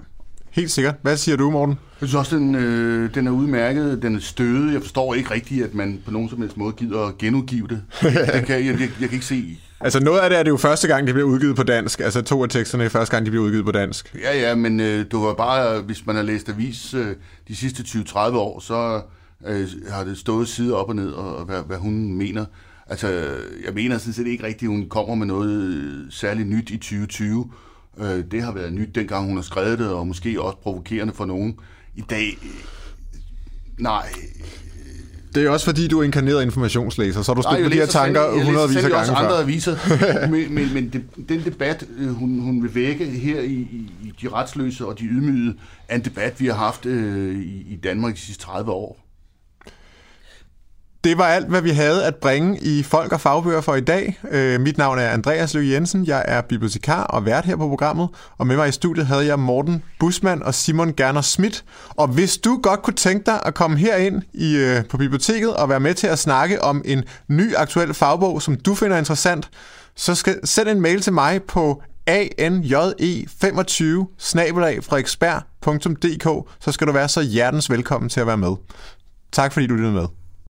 helt sikkert. Hvad siger du, Morten? Jeg synes også, den, øh, den er udmærket, den er stødet. Jeg forstår ikke rigtigt, at man på nogen som helst måde gider at genudgive det. det kan, jeg, jeg, jeg kan ikke se... Altså noget af det er det jo første gang, det bliver udgivet på dansk. Altså to af teksterne er første gang, de bliver udgivet på dansk. Ja, ja, men øh, du var bare, hvis man har læst avis øh, de sidste 20-30 år, så øh, har det stået side op og ned, og, og hvad, hvad hun mener. Altså, jeg mener sådan set ikke rigtigt, at hun kommer med noget øh, særligt nyt i 2020. Øh, det har været nyt, dengang hun har skrevet det, og måske også provokerende for nogen. I dag, øh, nej, Det er også fordi, du er inkarneret informationslæser, så har du stået på de her tanker jeg hundredvis af gange også andre før. aviser, men, men, men det, den debat, øh, hun, hun vil vække her i, i, i De Retsløse og De Ydmygede, er en debat, vi har haft øh, i, i Danmark de sidste 30 år. Det var alt, hvad vi havde at bringe i Folk og Fagbøger for i dag. Øh, mit navn er Andreas Løg Jensen. Jeg er bibliotekar og vært her på programmet. Og med mig i studiet havde jeg Morten Busmann og Simon Gerner Schmidt. Og hvis du godt kunne tænke dig at komme herind i, øh, på biblioteket og være med til at snakke om en ny aktuel fagbog, som du finder interessant, så skal send en mail til mig på anje25 frederiksberg.dk, så skal du være så hjertens velkommen til at være med. Tak fordi du lyttede med.